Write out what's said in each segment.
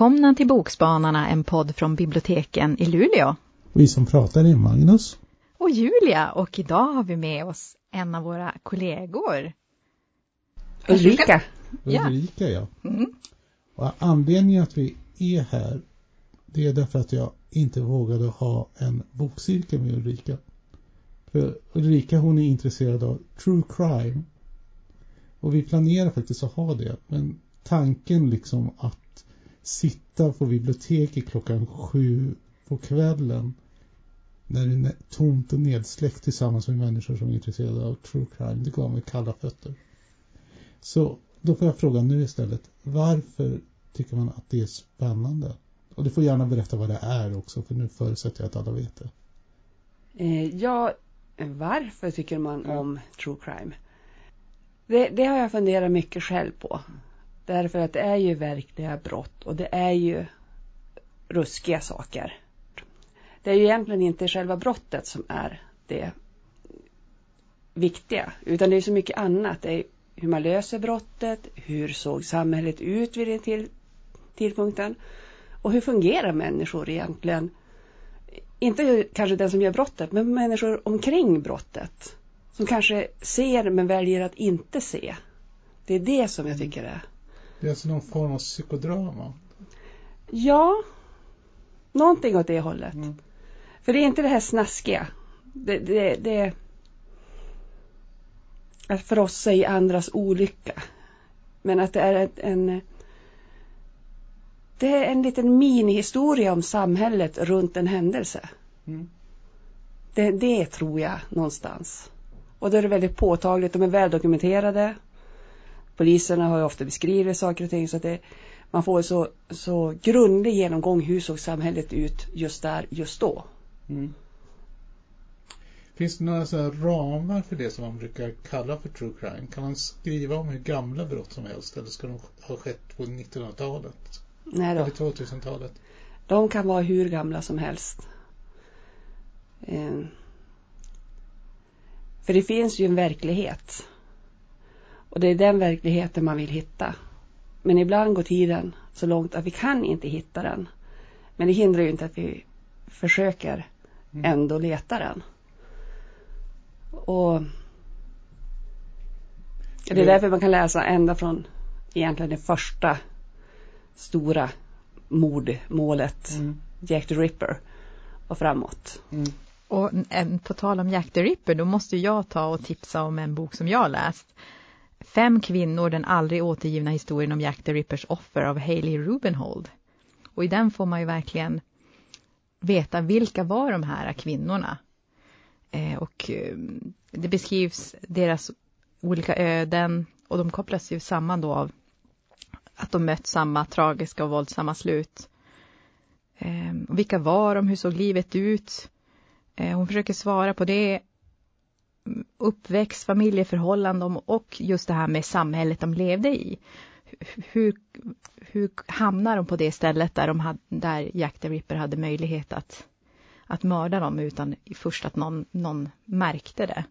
Välkomna till Bokspanarna, en podd från biblioteken i Luleå. Vi som pratar är Magnus. Och Julia och idag har vi med oss en av våra kollegor. Ulrika. Ulrika, ja. Mm. Och anledningen att vi är här det är därför att jag inte vågade ha en bokcirkel med Ulrika. För Ulrika hon är intresserad av true crime. Och vi planerar faktiskt att ha det. Men tanken liksom att sitta på biblioteket klockan sju på kvällen när det är tomt och nedsläckt tillsammans med människor som är intresserade av true crime. Det gav mig kalla fötter. Så då får jag fråga nu istället. Varför tycker man att det är spännande? Och du får gärna berätta vad det är också för nu förutsätter jag att alla vet det. Eh, ja, varför tycker man om true crime? Det, det, har jag funderat mycket själv på. Därför att det är ju verkliga brott och det är ju ruskiga saker. Det är ju egentligen inte själva brottet som är det viktiga, utan det är så mycket annat. Det är hur man löser brottet, hur såg samhället ut vid den till, tidpunkten och hur fungerar människor egentligen? Inte kanske den som gör brottet, men människor omkring brottet. Som kanske ser men väljer att inte se. Det är det som jag tycker är det är alltså någon form av psykodrama? Ja, någonting åt det hållet. Mm. För det är inte det här snaskiga. Det, det, det att frossa i andras olycka. Men att det är en det är en liten minihistoria om samhället runt en händelse. Mm. Det, det tror jag någonstans. Och då är det väldigt påtagligt, de är väldokumenterade. Poliserna har ju ofta beskrivit saker och ting så att det, man får så, så grundlig genomgång hur såg samhället ut just där, just då. Mm. Finns det några så ramar för det som man brukar kalla för true crime? Kan man skriva om hur gamla brott som helst eller ska de ha skett på 1900-talet? Nej då. Eller 2000-talet? De kan vara hur gamla som helst. Eh. För det finns ju en verklighet. Och det är den verkligheten man vill hitta. Men ibland går tiden så långt att vi kan inte hitta den. Men det hindrar ju inte att vi försöker mm. ändå leta den. Och det är därför man kan läsa ända från egentligen det första stora mordmålet, mm. Jack the Ripper och framåt. Mm. Och på tal om Jack the Ripper, då måste jag ta och tipsa om en bok som jag läst. Fem kvinnor, den aldrig återgivna historien om Jack the Rippers offer av Hailey Rubenhold. Och i den får man ju verkligen veta vilka var de här kvinnorna. Eh, och eh, det beskrivs deras olika öden och de kopplas ju samman då av att de mött samma tragiska och våldsamma slut. Eh, och vilka var de? Hur såg livet ut? Eh, hon försöker svara på det. Uppväxt, familjeförhållanden och just det här med samhället de levde i. Hur, hur hamnar de på det stället där, de hade, där Jack the Ripper hade möjlighet att, att mörda dem utan först att någon, någon märkte det?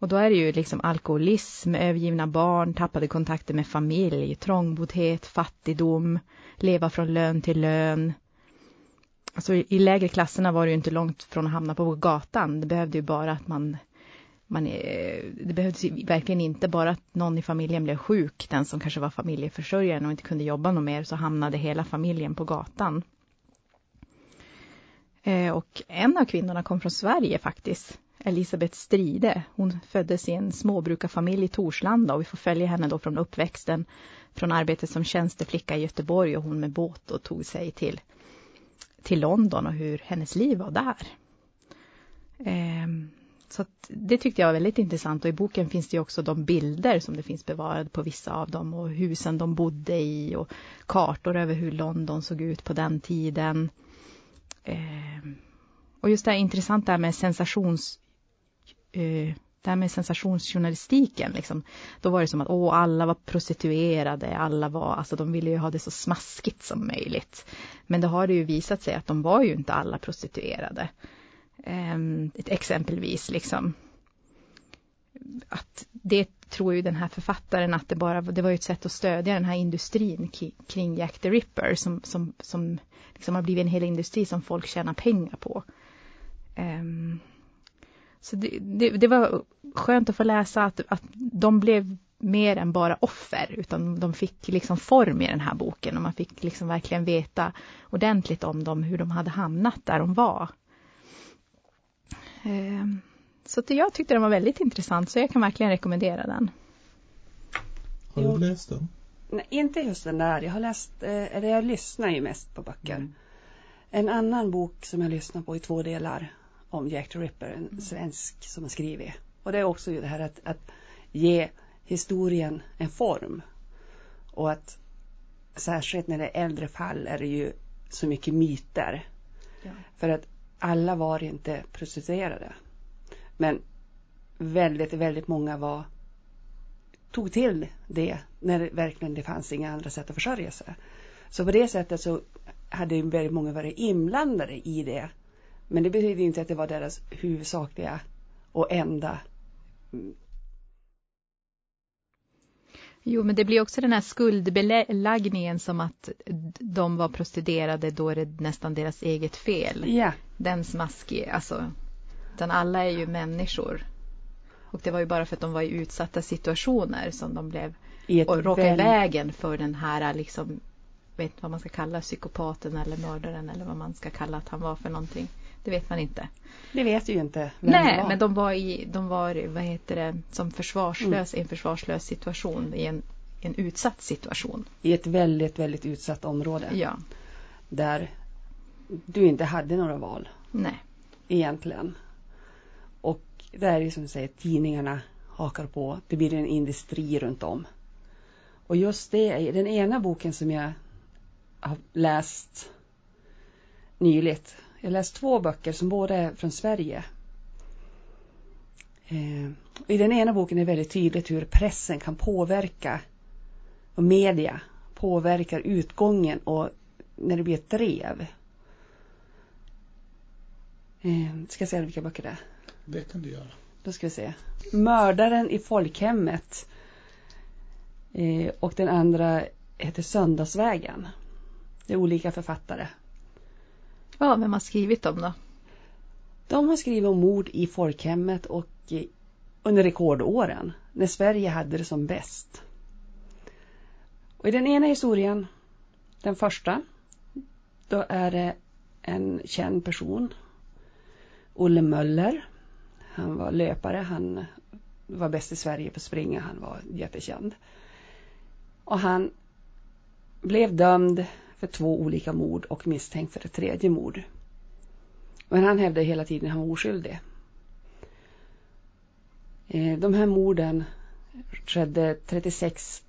Och då är det ju liksom alkoholism, övergivna barn, tappade kontakter med familj, trångboddhet, fattigdom, leva från lön till lön. Alltså i lägre klasserna var det ju inte långt från att hamna på gatan. Det behövde ju bara att man, man det behövdes ju verkligen inte bara att någon i familjen blev sjuk, den som kanske var familjeförsörjaren och inte kunde jobba något mer, så hamnade hela familjen på gatan. Eh, och en av kvinnorna kom från Sverige faktiskt. Elisabeth Stride. Hon föddes i en småbrukarfamilj i Torslanda och vi får följa henne då från uppväxten från arbetet som tjänsteflicka i Göteborg och hon med båt och tog sig till, till London och hur hennes liv var där. Ehm, så det tyckte jag var väldigt intressant och i boken finns det också de bilder som det finns bevarade på vissa av dem och husen de bodde i och kartor över hur London såg ut på den tiden. Ehm, och just det här intressanta med sensations eh, det här med sensationsjournalistiken, liksom, då var det som att åh, alla var prostituerade, alla var, alltså de ville ju ha det så smaskigt som möjligt. Men det har det ju visat sig att de var ju inte alla prostituerade. Ehm, exempelvis liksom. att det tror ju den här författaren att det bara det var ett sätt att stödja den här industrin kring Jack the Ripper som, som, som liksom har blivit en hel industri som folk tjänar pengar på. Um, så det, det, det, var skönt att få läsa att, att de blev mer än bara offer, utan de fick liksom form i den här boken och man fick liksom verkligen veta ordentligt om dem, hur de hade hamnat där de var. Um, så jag tyckte den var väldigt intressant så jag kan verkligen rekommendera den. Har du läst den? Nej, inte just den där. Jag har läst, eh, eller jag lyssnar ju mest på böcker. Mm. En annan bok som jag lyssnar på i två delar om Jack the Ripper, en mm. svensk som har skrivit. Och det är också det här att, att ge historien en form. Och att särskilt när det är äldre fall är det ju så mycket myter. Ja. För att alla var inte prostituerade. Men väldigt, väldigt många var tog till det när det verkligen det fanns inga andra sätt att försörja sig. Så på det sättet så hade väldigt många varit inblandade i det. Men det betyder inte att det var deras huvudsakliga och enda Jo, men det blir också den här skuldbeläggningen som att de var prostituerade, då är det nästan deras eget fel. Ja. Den smaskig, alltså utan alla är ju människor. Och det var ju bara för att de var i utsatta situationer som de blev och råkade väl... vägen för den här liksom, vet vad man ska kalla psykopaten eller mördaren eller vad man ska kalla att han var för någonting. Det vet man inte. Det vet ju inte. Nej, men de var i, de var, vad heter det, som försvarslös, mm. en försvarslös situation i en, en utsatt situation. I ett väldigt, väldigt utsatt område. Ja. Där du inte hade några val. Nej. Egentligen. Och det är ju som du säger, tidningarna hakar på. Det blir en industri runt om. Och just det den ena boken som jag har läst nyligt. Jag läst två böcker som båda är från Sverige. Eh, I den ena boken är det väldigt tydligt hur pressen kan påverka och media påverkar utgången och när det blir ett drev. Eh, ska jag säga vilka böcker det är? Det kan du göra. Då ska vi se. Mördaren i folkhemmet. Eh, och den andra heter Söndagsvägen. Det är olika författare. Ja, vem har skrivit dem då? De har skrivit om mord i folkhemmet och eh, under rekordåren. När Sverige hade det som bäst. Och i den ena historien, den första, då är det en känd person. Olle Möller han var löpare, han var bäst i Sverige på att springa, han var jättekänd. Och han blev dömd för två olika mord och misstänkt för ett tredje mord. Men han hävdade hela tiden att han var oskyldig. Eh, de här morden skedde 36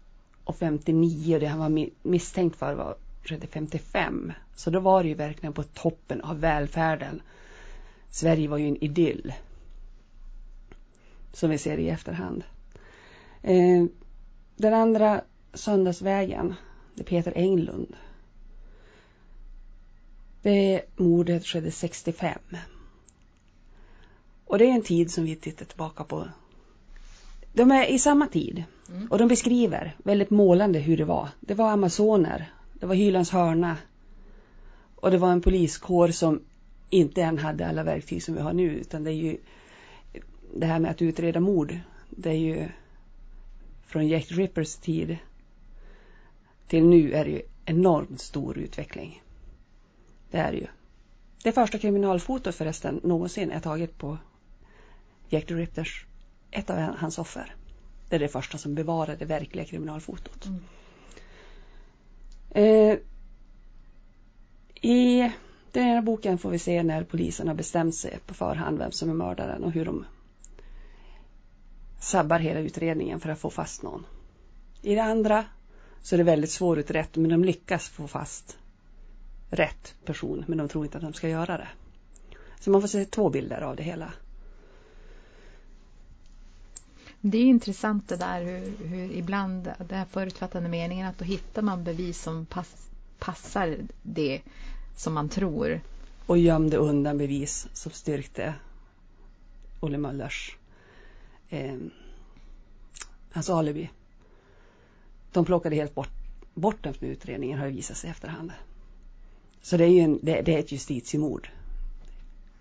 och 59 och det han var misstänkt för var skedde 55. Så då var det ju verkligen på toppen av välfärden. Sverige var ju en idyll som vi ser i efterhand. Eh, den andra Söndagsvägen, det är Peter Englund. Det mordet skedde 65. Och det är en tid som vi tittar tillbaka på. De är i samma tid. Mm. Och de beskriver väldigt målande hur det var. Det var amazoner. Det var Hylands hörna. Och det var en poliskår som inte än hade alla verktyg som vi har nu. Utan det är ju det här med att utreda mord, det är ju från Jack Rippers tid till nu är det ju enormt stor utveckling. Det är det ju. Det första kriminalfotot förresten någonsin är taget på Jack the Rippers, ett av hans offer. Det är det första som bevarade det verkliga kriminalfotot. Mm. Eh, I den ena boken får vi se när polisen har bestämt sig på förhand vem som är mördaren och hur de sabbar hela utredningen för att få fast någon. I det andra så är det väldigt svårutrett men de lyckas få fast rätt person men de tror inte att de ska göra det. Så man får se två bilder av det hela. Det är intressant det där hur, hur ibland den här förutfattade meningen att då hittar man bevis som pass, passar det som man tror. Och gömde undan bevis som styrkte Olle Möllers eh, hans alibi. De plockade helt bort, bort den från utredningen har det visat sig i efterhand. Så det är ju en, det, det är ett justitiemord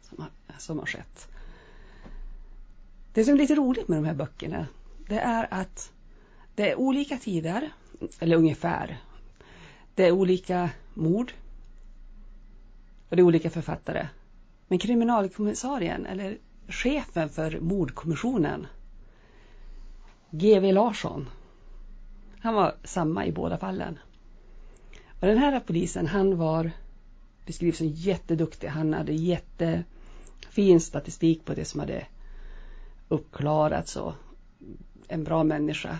som har, som har skett. Det som är lite roligt med de här böckerna det är att det är olika tider, eller ungefär. Det är olika mord. Och det är olika författare. Men kriminalkommissarien, eller chefen för mordkommissionen, G.V. Larsson, han var samma i båda fallen. Och den här polisen, han var beskrivs som jätteduktig. Han hade jättefin statistik på det som hade uppklarats och en bra människa.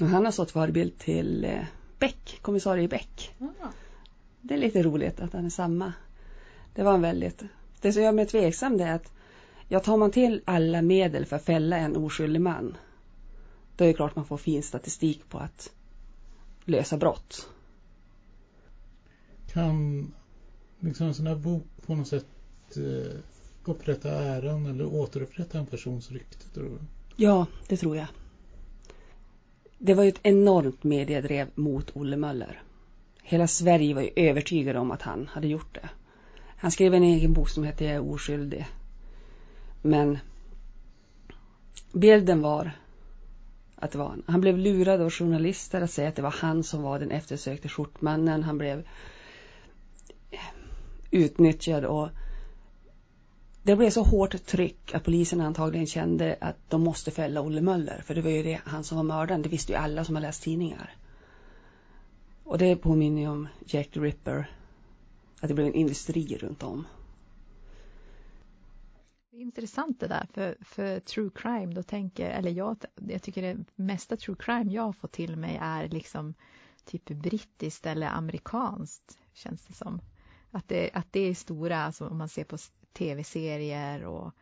Och han har stått förebild till eh, Beck, kommissarie Beck. Mm. Det är lite roligt att han är samma. Det var en väldigt, det som gör mig tveksam det är att ja, tar man till alla medel för att fälla en oskyldig man då är det klart man får fin statistik på att lösa brott. Kan liksom en sån här bok på något sätt eh, upprätta äran eller återupprätta en persons rykte tror du? Ja, det tror jag. Det var ju ett enormt mediedrev mot Olle Möller. Hela Sverige var ju övertygade om att han hade gjort det. Han skrev en egen bok som hette Jag är oskyldig. Men bilden var att det var han. Han blev lurad av journalister att säga att det var han som var den eftersökte skjortmannen. Han blev utnyttjad och det blev så hårt tryck att polisen antagligen kände att de måste fälla Olle Möller. För det var ju det, han som var mördaren. Det visste ju alla som har läst tidningar. Och det påminner ju om Jack the Ripper. Att det blev en industri runt om. Det är intressant det där, för, för true crime, då tänker, eller jag, jag tycker det mesta true crime jag får till mig är liksom typ brittiskt eller amerikanskt, känns det som. Att det, att det är stora, alltså om man ser på tv-serier och,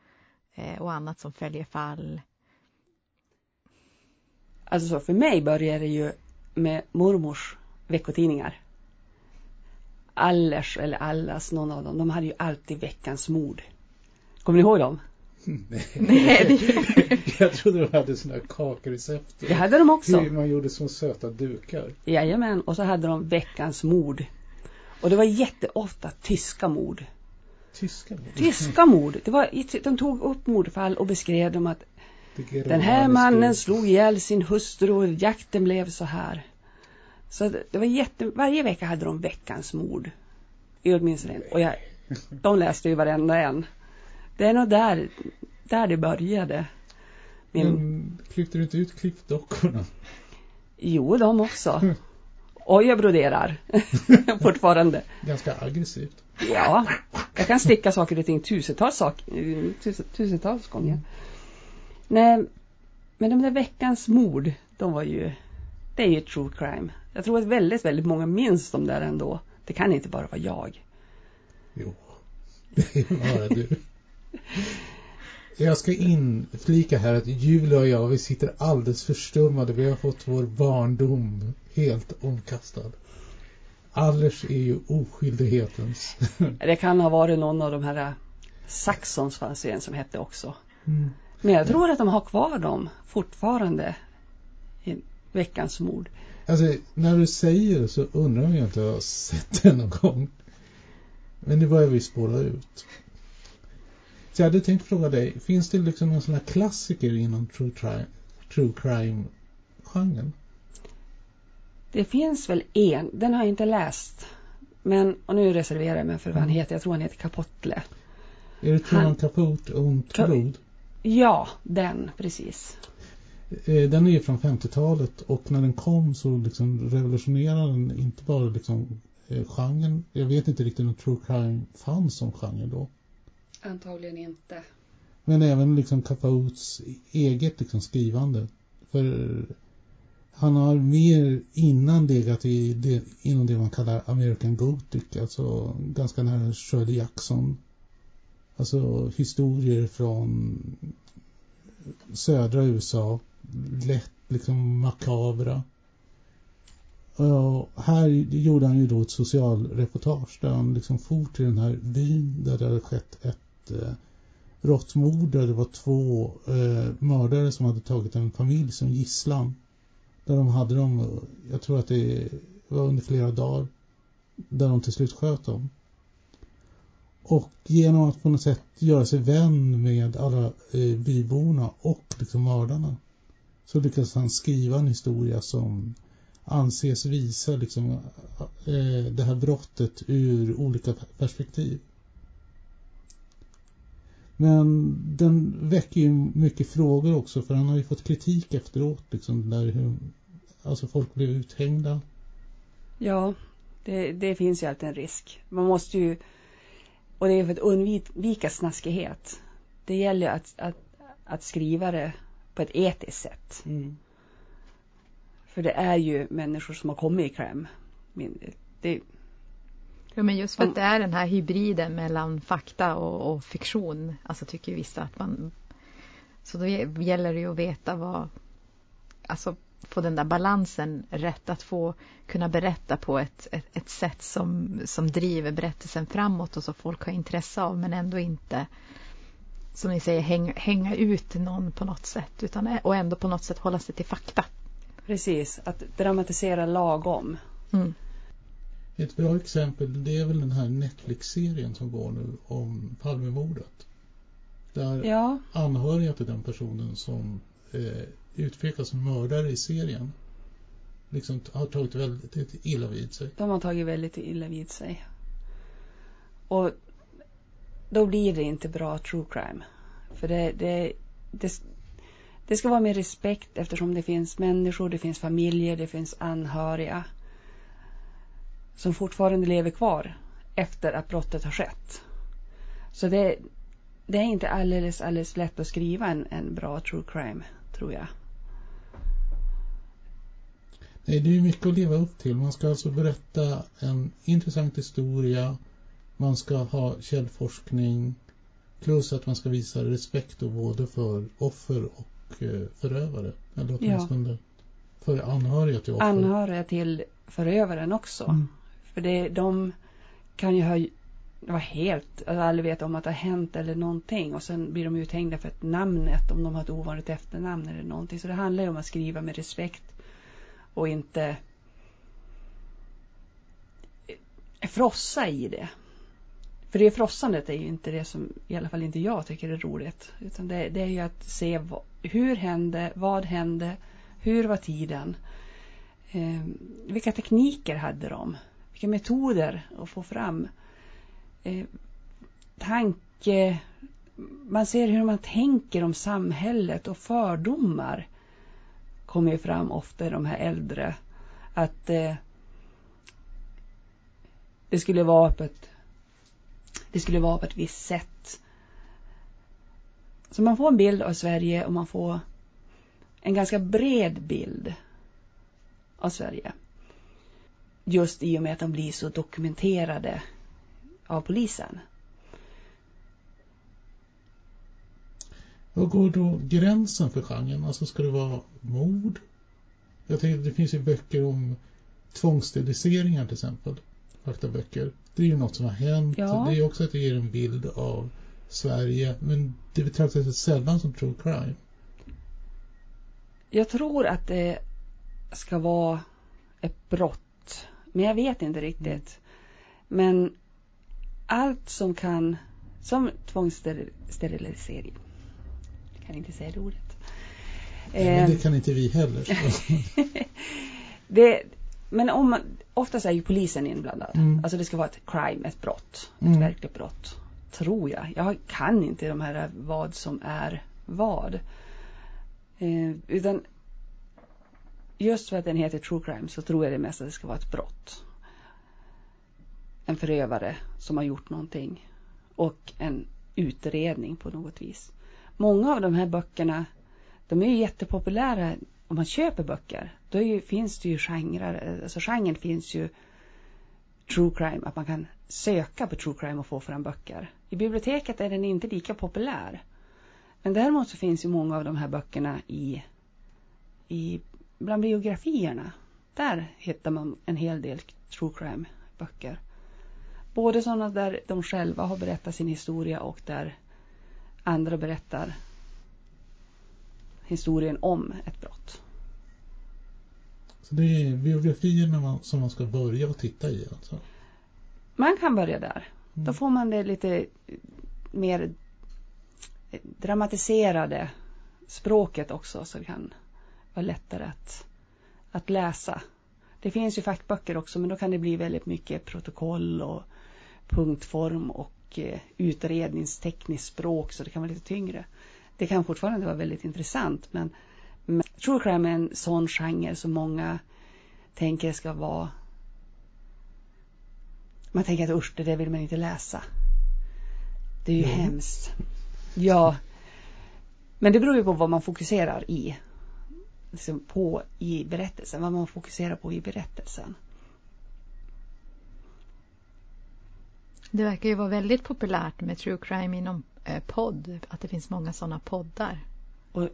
eh, och annat som följer fall. Alltså så för mig började det ju med mormors veckotidningar. Allers eller Allas, någon av dem, de hade ju alltid veckans mord. Kommer ni ihåg dem? Nej. jag trodde de hade sådana här kakrecept. Det hade de också. Hur man gjorde som söta dukar. Jajamän, och så hade de veckans mord. Och det var jätteofta tyska mord. Tyska mord? Tyska mord. Det var, de tog upp mordfall och beskrev dem att den här mannen slog ihjäl sin hustru och jakten blev så här. Så det var jätte, varje vecka hade de veckans mord. Åtminstone en. Och jag, de läste ju varenda en. Det är nog där, där det började. Min... Men klippte du inte ut klippdockorna? Jo, de också. Och jag broderar fortfarande. Ganska aggressivt. Ja, jag kan sticka saker och ting tusentals, sak, tus, tusentals gånger. Nej, men de där veckans mord, de var ju, det är ju true crime. Jag tror att väldigt, väldigt många minns de där ändå. Det kan inte bara vara jag. Jo, det är bara du. Jag ska inflika här att Julia och jag, vi sitter alldeles förstummade. Vi har fått vår barndom helt omkastad. Allers är ju oskyldighetens. Det kan ha varit någon av de här Saxons fanns en som hette också. Mm. Men jag tror att de har kvar dem fortfarande i veckans mord. Alltså när du säger det så undrar jag om jag inte har sett det någon gång. Men nu börjar vi spåra ut. Så jag hade tänkt fråga dig, finns det liksom någon sån här klassiker inom true, true crime-genren? Det finns väl en, den har jag inte läst. Men, och nu reserverar jag mig för vad han mm. heter, jag tror han heter Kapotle. Är det Truman Capote und Blod? Ja, den, precis. Eh, den är ju från 50-talet och när den kom så liksom revolutionerade den inte bara liksom eh, genren. Jag vet inte riktigt om true crime fanns som genre då. Antagligen inte. Men även liksom Capotes eget liksom skrivande. För han har mer innan legat i det, inom det man kallar American Gothic, alltså ganska nära Shirley Jackson. Alltså historier från södra USA, lätt liksom makabra. Och här gjorde han ju då ett socialreportage där han liksom for till den här byn där det hade skett ett, Eh, råttmord. Det var två eh, mördare som hade tagit en familj som gisslan. Där de hade dem, jag tror att det var under flera dagar. Där de till slut sköt dem. Och genom att på något sätt göra sig vän med alla eh, byborna och liksom mördarna så lyckas han skriva en historia som anses visa liksom, eh, det här brottet ur olika perspektiv. Men den väcker ju mycket frågor också för han har ju fått kritik efteråt liksom där hur, alltså folk blev uthängda. Ja, det, det finns ju alltid en risk. Man måste ju, och det är för att undvika snaskighet. Det gäller att, att, att skriva det på ett etiskt sätt. Mm. För det är ju människor som har kommit i kläm. Det, Ja men just för att det är den här hybriden mellan fakta och, och fiktion. Alltså tycker vissa att man... Så då gäller det ju att veta vad... Alltså få den där balansen rätt. Att få kunna berätta på ett, ett, ett sätt som, som driver berättelsen framåt och så folk har intresse av men ändå inte som ni säger häng, hänga ut någon på något sätt utan och ändå på något sätt hålla sig till fakta. Precis, att dramatisera lagom. Mm. Ett bra exempel det är väl den här Netflix-serien som går nu om Palmemordet. Där ja. anhöriga till den personen som eh, utpekas som mördare i serien liksom har tagit väldigt illa vid sig. De har tagit väldigt illa vid sig. Och då blir det inte bra true crime. För det, det, det, det ska vara med respekt eftersom det finns människor, det finns familjer, det finns anhöriga som fortfarande lever kvar efter att brottet har skett. Så det, det är inte alldeles, alldeles lätt att skriva en, en bra true crime, tror jag. Nej, det är mycket att leva upp till. Man ska alltså berätta en intressant historia. Man ska ha källforskning. Plus att man ska visa respekt både för offer och eh, förövare. Eller åtminstone ja. för anhöriga till offer. Anhöriga till förövaren också. Mm. För det, de kan ju ha vara helt, alltså aldrig vet om att det har hänt eller någonting och sen blir de uthängda för ett namnet om de har ett ovanligt efternamn eller någonting. Så det handlar ju om att skriva med respekt och inte frossa i det. För det frossandet är ju inte det som i alla fall inte jag tycker är roligt. Utan det, det är ju att se vad, hur hände, vad hände, hur var tiden, eh, vilka tekniker hade de? Vilka metoder att få fram eh, tanke, man ser hur man tänker om samhället och fördomar kommer ju fram ofta i de här äldre. Att eh, det skulle vara på ett det skulle vara på ett visst sätt. Så man får en bild av Sverige och man får en ganska bred bild av Sverige. Just i och med att de blir så dokumenterade av polisen. Vad går då gränsen för genren? Alltså ska det vara mord? Jag tänker det finns ju böcker om tvångssteriliseringar till exempel. Faktaböcker. Det är ju något som har hänt. Ja. Det är också att det ger en bild av Sverige. Men det betraktas sällan som true crime. Jag tror att det ska vara ett brott men jag vet inte riktigt. Men allt som kan, som tvångssterilisering. Jag kan inte säga det ordet. Ja, men det eh. kan inte vi heller. det, men om man, oftast är ju polisen inblandad. Mm. Alltså det ska vara ett crime, ett brott. Ett mm. verkligt brott. Tror jag. Jag kan inte de här vad som är vad. Eh, utan just för att den heter true crime så tror jag det mest att det ska vara ett brott. En förövare som har gjort någonting och en utredning på något vis. Många av de här böckerna de är ju jättepopulära om man köper böcker. Då ju, finns det ju genrer, alltså genren finns ju true crime, att man kan söka på true crime och få fram böcker. I biblioteket är den inte lika populär. Men däremot så finns ju många av de här böckerna i, i bland biografierna, där hittar man en hel del true crime böcker. Både sådana där de själva har berättat sin historia och där andra berättar historien om ett brott. Så det är biografierna man, som man ska börja och titta i alltså? Man kan börja där. Mm. Då får man det lite mer dramatiserade språket också så kan vara lättare att, att läsa. Det finns ju fackböcker också men då kan det bli väldigt mycket protokoll och punktform och eh, utredningstekniskt språk så det kan vara lite tyngre. Det kan fortfarande vara väldigt intressant men, men true crime är en sån genre som många tänker ska vara man tänker att usch, det där vill man inte läsa. Det är ju Mm. hemskt. Ja. Men det beror ju på vad man fokuserar i. Liksom på i berättelsen. Vad man fokuserar på i berättelsen. Det verkar ju vara väldigt populärt med true crime inom eh, podd. Att det finns många sådana poddar. Och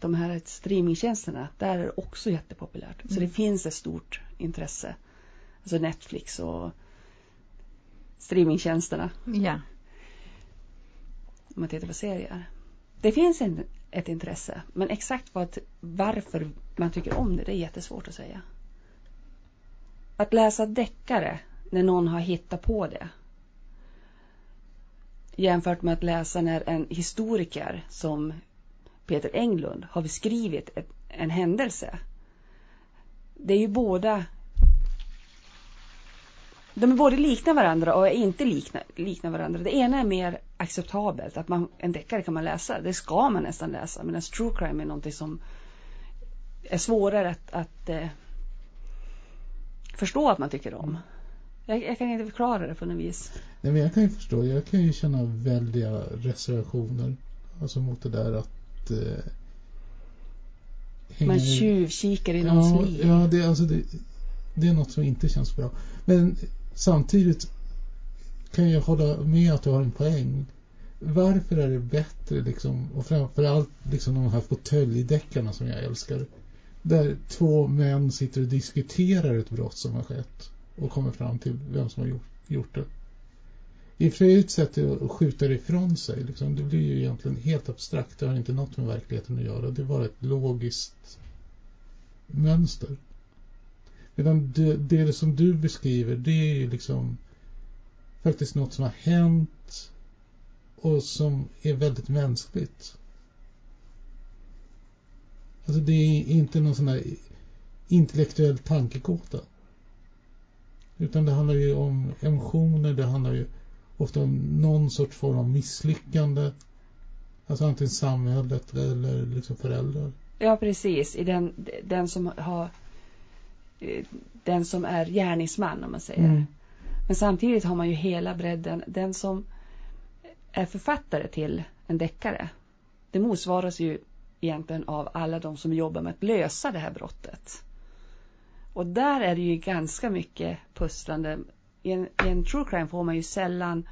de här streamingtjänsterna, där är det också jättepopulärt. Så Mm. det finns ett stort intresse. Alltså Netflix och streamingtjänsterna. Ja. om man tittar på serier. Det finns en, ett intresse, men exakt vad, varför man tycker om det, det är jättesvårt att säga. Att läsa deckare när någon har hittat på det jämfört med att läsa när en historiker som Peter Englund har beskrivit ett, en händelse. Det är ju båda de är både likna varandra och är inte likna, likna varandra. Det ena är mer acceptabelt, att man, en deckare kan man läsa, det ska man nästan läsa, medan true crime är någonting som är svårare att, att eh, förstå att man tycker om. Jag, jag kan inte förklara det på något vis. Nej, men jag kan ju förstå, jag kan ju känna väldiga reservationer. Alltså mot det där att eh, hänga Man tjuvkikar i någons ja, liv. Ja, det, alltså det, det är något som inte känns bra. Men samtidigt kan jag hålla med att du har en poäng. Varför är det bättre liksom, och framförallt liksom de här fåtöljdeckarna som jag älskar. Där två män sitter och diskuterar ett brott som har skett och kommer fram till vem som har gjort, det. I och för sig ett sätt att skjuta det ifrån sig. Liksom. Det blir ju egentligen helt abstrakt. Det har inte något med verkligheten att göra. Det är bara ett logiskt mönster. Utan det, det som du beskriver, det är ju liksom faktiskt något som har hänt och som är väldigt mänskligt. Alltså det är inte någon sån här intellektuell tankekåta. Utan det handlar ju om emotioner, det handlar ju ofta om någon sorts form av misslyckande. Alltså antingen samhället eller liksom föräldrar. Ja, precis. I den, den som har den som är gärningsman om man säger. Mm. Men samtidigt har man ju hela bredden. Den som är författare till en deckare. Det motsvaras ju egentligen av alla de som jobbar med att lösa det här brottet. Och där är det ju ganska mycket pusslande. I en, i en true crime får man ju sällan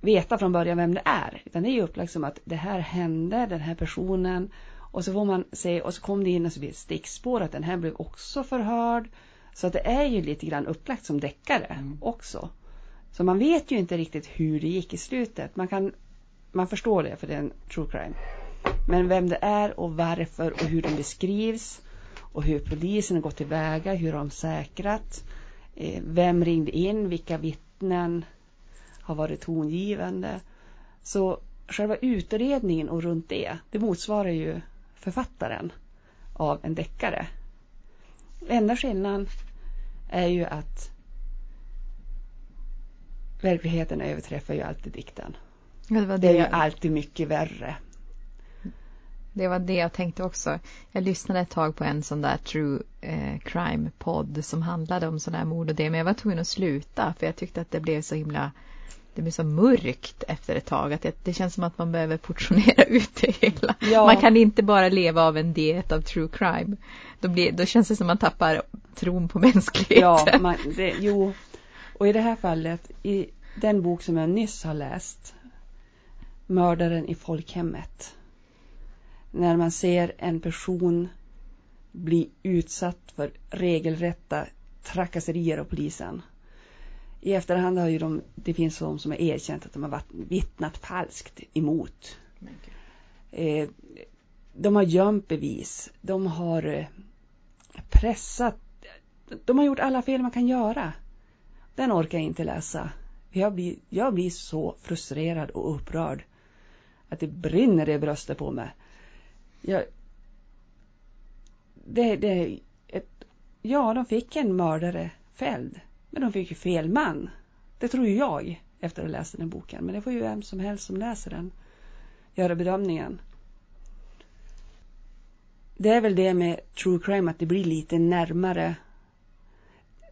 veta från början vem det är. Utan det är ju upplagt som att det här hände, den här personen. Och så får man se, och så kom det in och så blir det stickspår att den här blev också förhörd. Så att det är ju lite grann upplagt som deckare Mm. också. Så man vet ju inte riktigt hur det gick i slutet. Man kan, man förstår det för det är en true crime. Men vem det är och varför och hur den beskrivs och hur polisen har gått tillväga, hur de säkrat, eh, vem ringde in, vilka vittnen har varit tongivande. Så själva utredningen och runt det, det motsvarar ju författaren av en deckare. Enda skillnaden är ju att verkligheten överträffar ju alltid dikten. Det var Det är ju alltid mycket värre. Det var det jag tänkte också. Jag lyssnade ett tag på en sån där true eh, crime-podd som handlade om sådana här mord och det, men jag var tvungen att sluta för jag tyckte att det blev så himla det blir så mörkt efter ett tag att det, det känns som att man behöver portionera ut det hela. Ja. Man kan inte bara leva av en diet av true crime. Då, blir, då känns det som att man tappar tron på mänskligheten. Ja, man, det, jo. Och i det här fallet, i den bok som jag nyss har läst, Mördaren i folkhemmet. När man ser en person bli utsatt för regelrätta trakasserier av polisen. I efterhand har ju de, det finns de som har erkänt att de har vittnat falskt emot. Eh, de har gömt bevis. De har eh, pressat. De har gjort alla fel man kan göra. Den orkar jag inte läsa. Jag blir, jag blir så frustrerad och upprörd. Att det brinner i bröstet på mig. Jag, det, det, ett, ja, de fick en mördare fälld. Men de fick ju fel man. Det tror ju jag efter att ha läst den här boken. Men det får ju vem som helst som läser den göra bedömningen. Det är väl det med true crime att det blir lite närmare.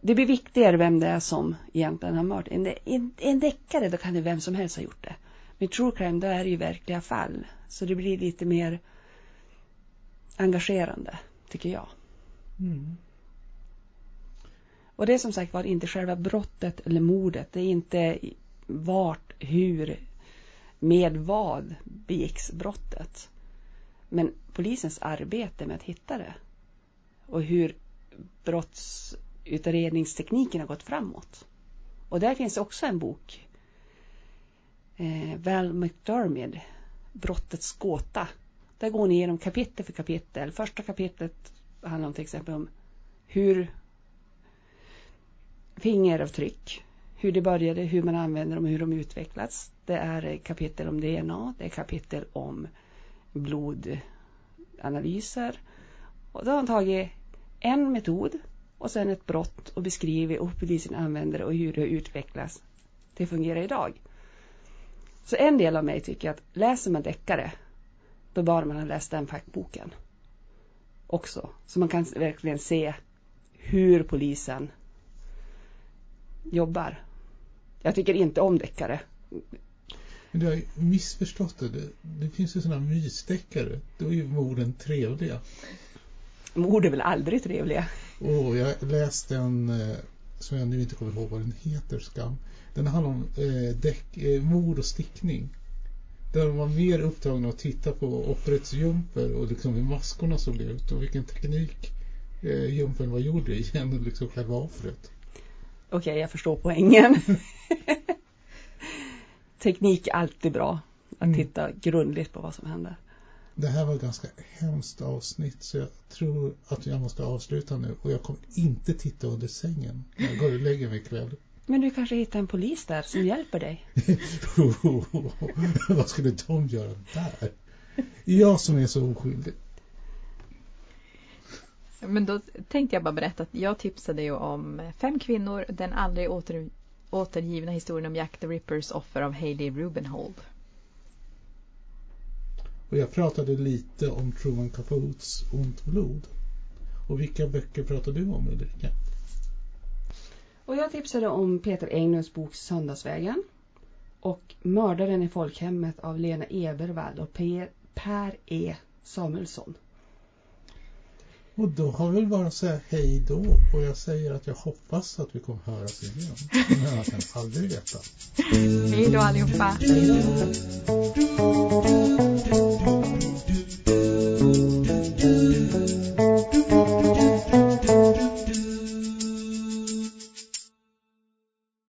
Det blir viktigare vem det är som egentligen har mördat. En, en, en deckare då kan det vem som helst ha gjort det. Med true crime då är det ju verkliga fall. Så det blir lite mer engagerande, tycker jag. Mm. Och det är som sagt var inte själva brottet eller mordet. Det är inte vart, hur, med vad begicks brottet. Men polisens arbete med att hitta det och hur brottsutredningstekniken har gått framåt. Och där finns också en bok. Eh, Val McDermid, Brottets gåta. Där går ni igenom kapitel för kapitel. Första kapitlet handlar om till exempel om hur fingeravtryck, hur det började, hur man använder dem och hur de utvecklats. Det är kapitel om DNA, det är kapitel om blodanalyser. Och då har han tagit en metod och sen ett brott och beskrivit och polisen använder det och hur det utvecklas till att fungera idag. Så en del av mig tycker att läser man deckare då bör man ha läst den fackboken också. Så man kan verkligen se hur polisen jobbar. Jag tycker inte om deckare. Men du har missförstått det. Det, det finns ju sådana mysdeckare. Då är ju morden trevliga. Mord är väl aldrig trevliga? oh, jag läste en eh, som jag nu inte kommer ihåg vad den heter, skam. Den handlar om eh, däck, eh, mord och stickning. Där de var mer upptagna att titta på offrets jumper och liksom hur maskorna såg ut och vilken teknik eh, jumpen var gjord i än liksom själva offret. Okej, okay, jag förstår poängen. Teknik är alltid bra. Att mm. titta grundligt på vad som händer. Det här var ett ganska hemskt avsnitt så jag tror att jag måste avsluta nu och jag kommer inte titta under sängen när jag går och lägger mig ikväll. Men du kanske hittar en polis där som hjälper dig? vad skulle de göra där? Jag som är så oskyldig. Men då tänkte jag bara berätta att jag tipsade ju om Fem kvinnor, den aldrig åter, återgivna historien om Jack the Rippers offer av Hailey Rubenhold. Och jag pratade lite om Truman Capotes Ont blod. Och vilka böcker pratade du om Ulrika? Och jag tipsade om Peter Englunds bok Söndagsvägen och Mördaren i folkhemmet av Lena Ebervall och Per E Samuelsson. Och då har vi väl bara att säga hej då. Och jag säger att jag hoppas att vi kommer höras igen. Men jag kan aldrig veta. Hej då allihopa. Hej.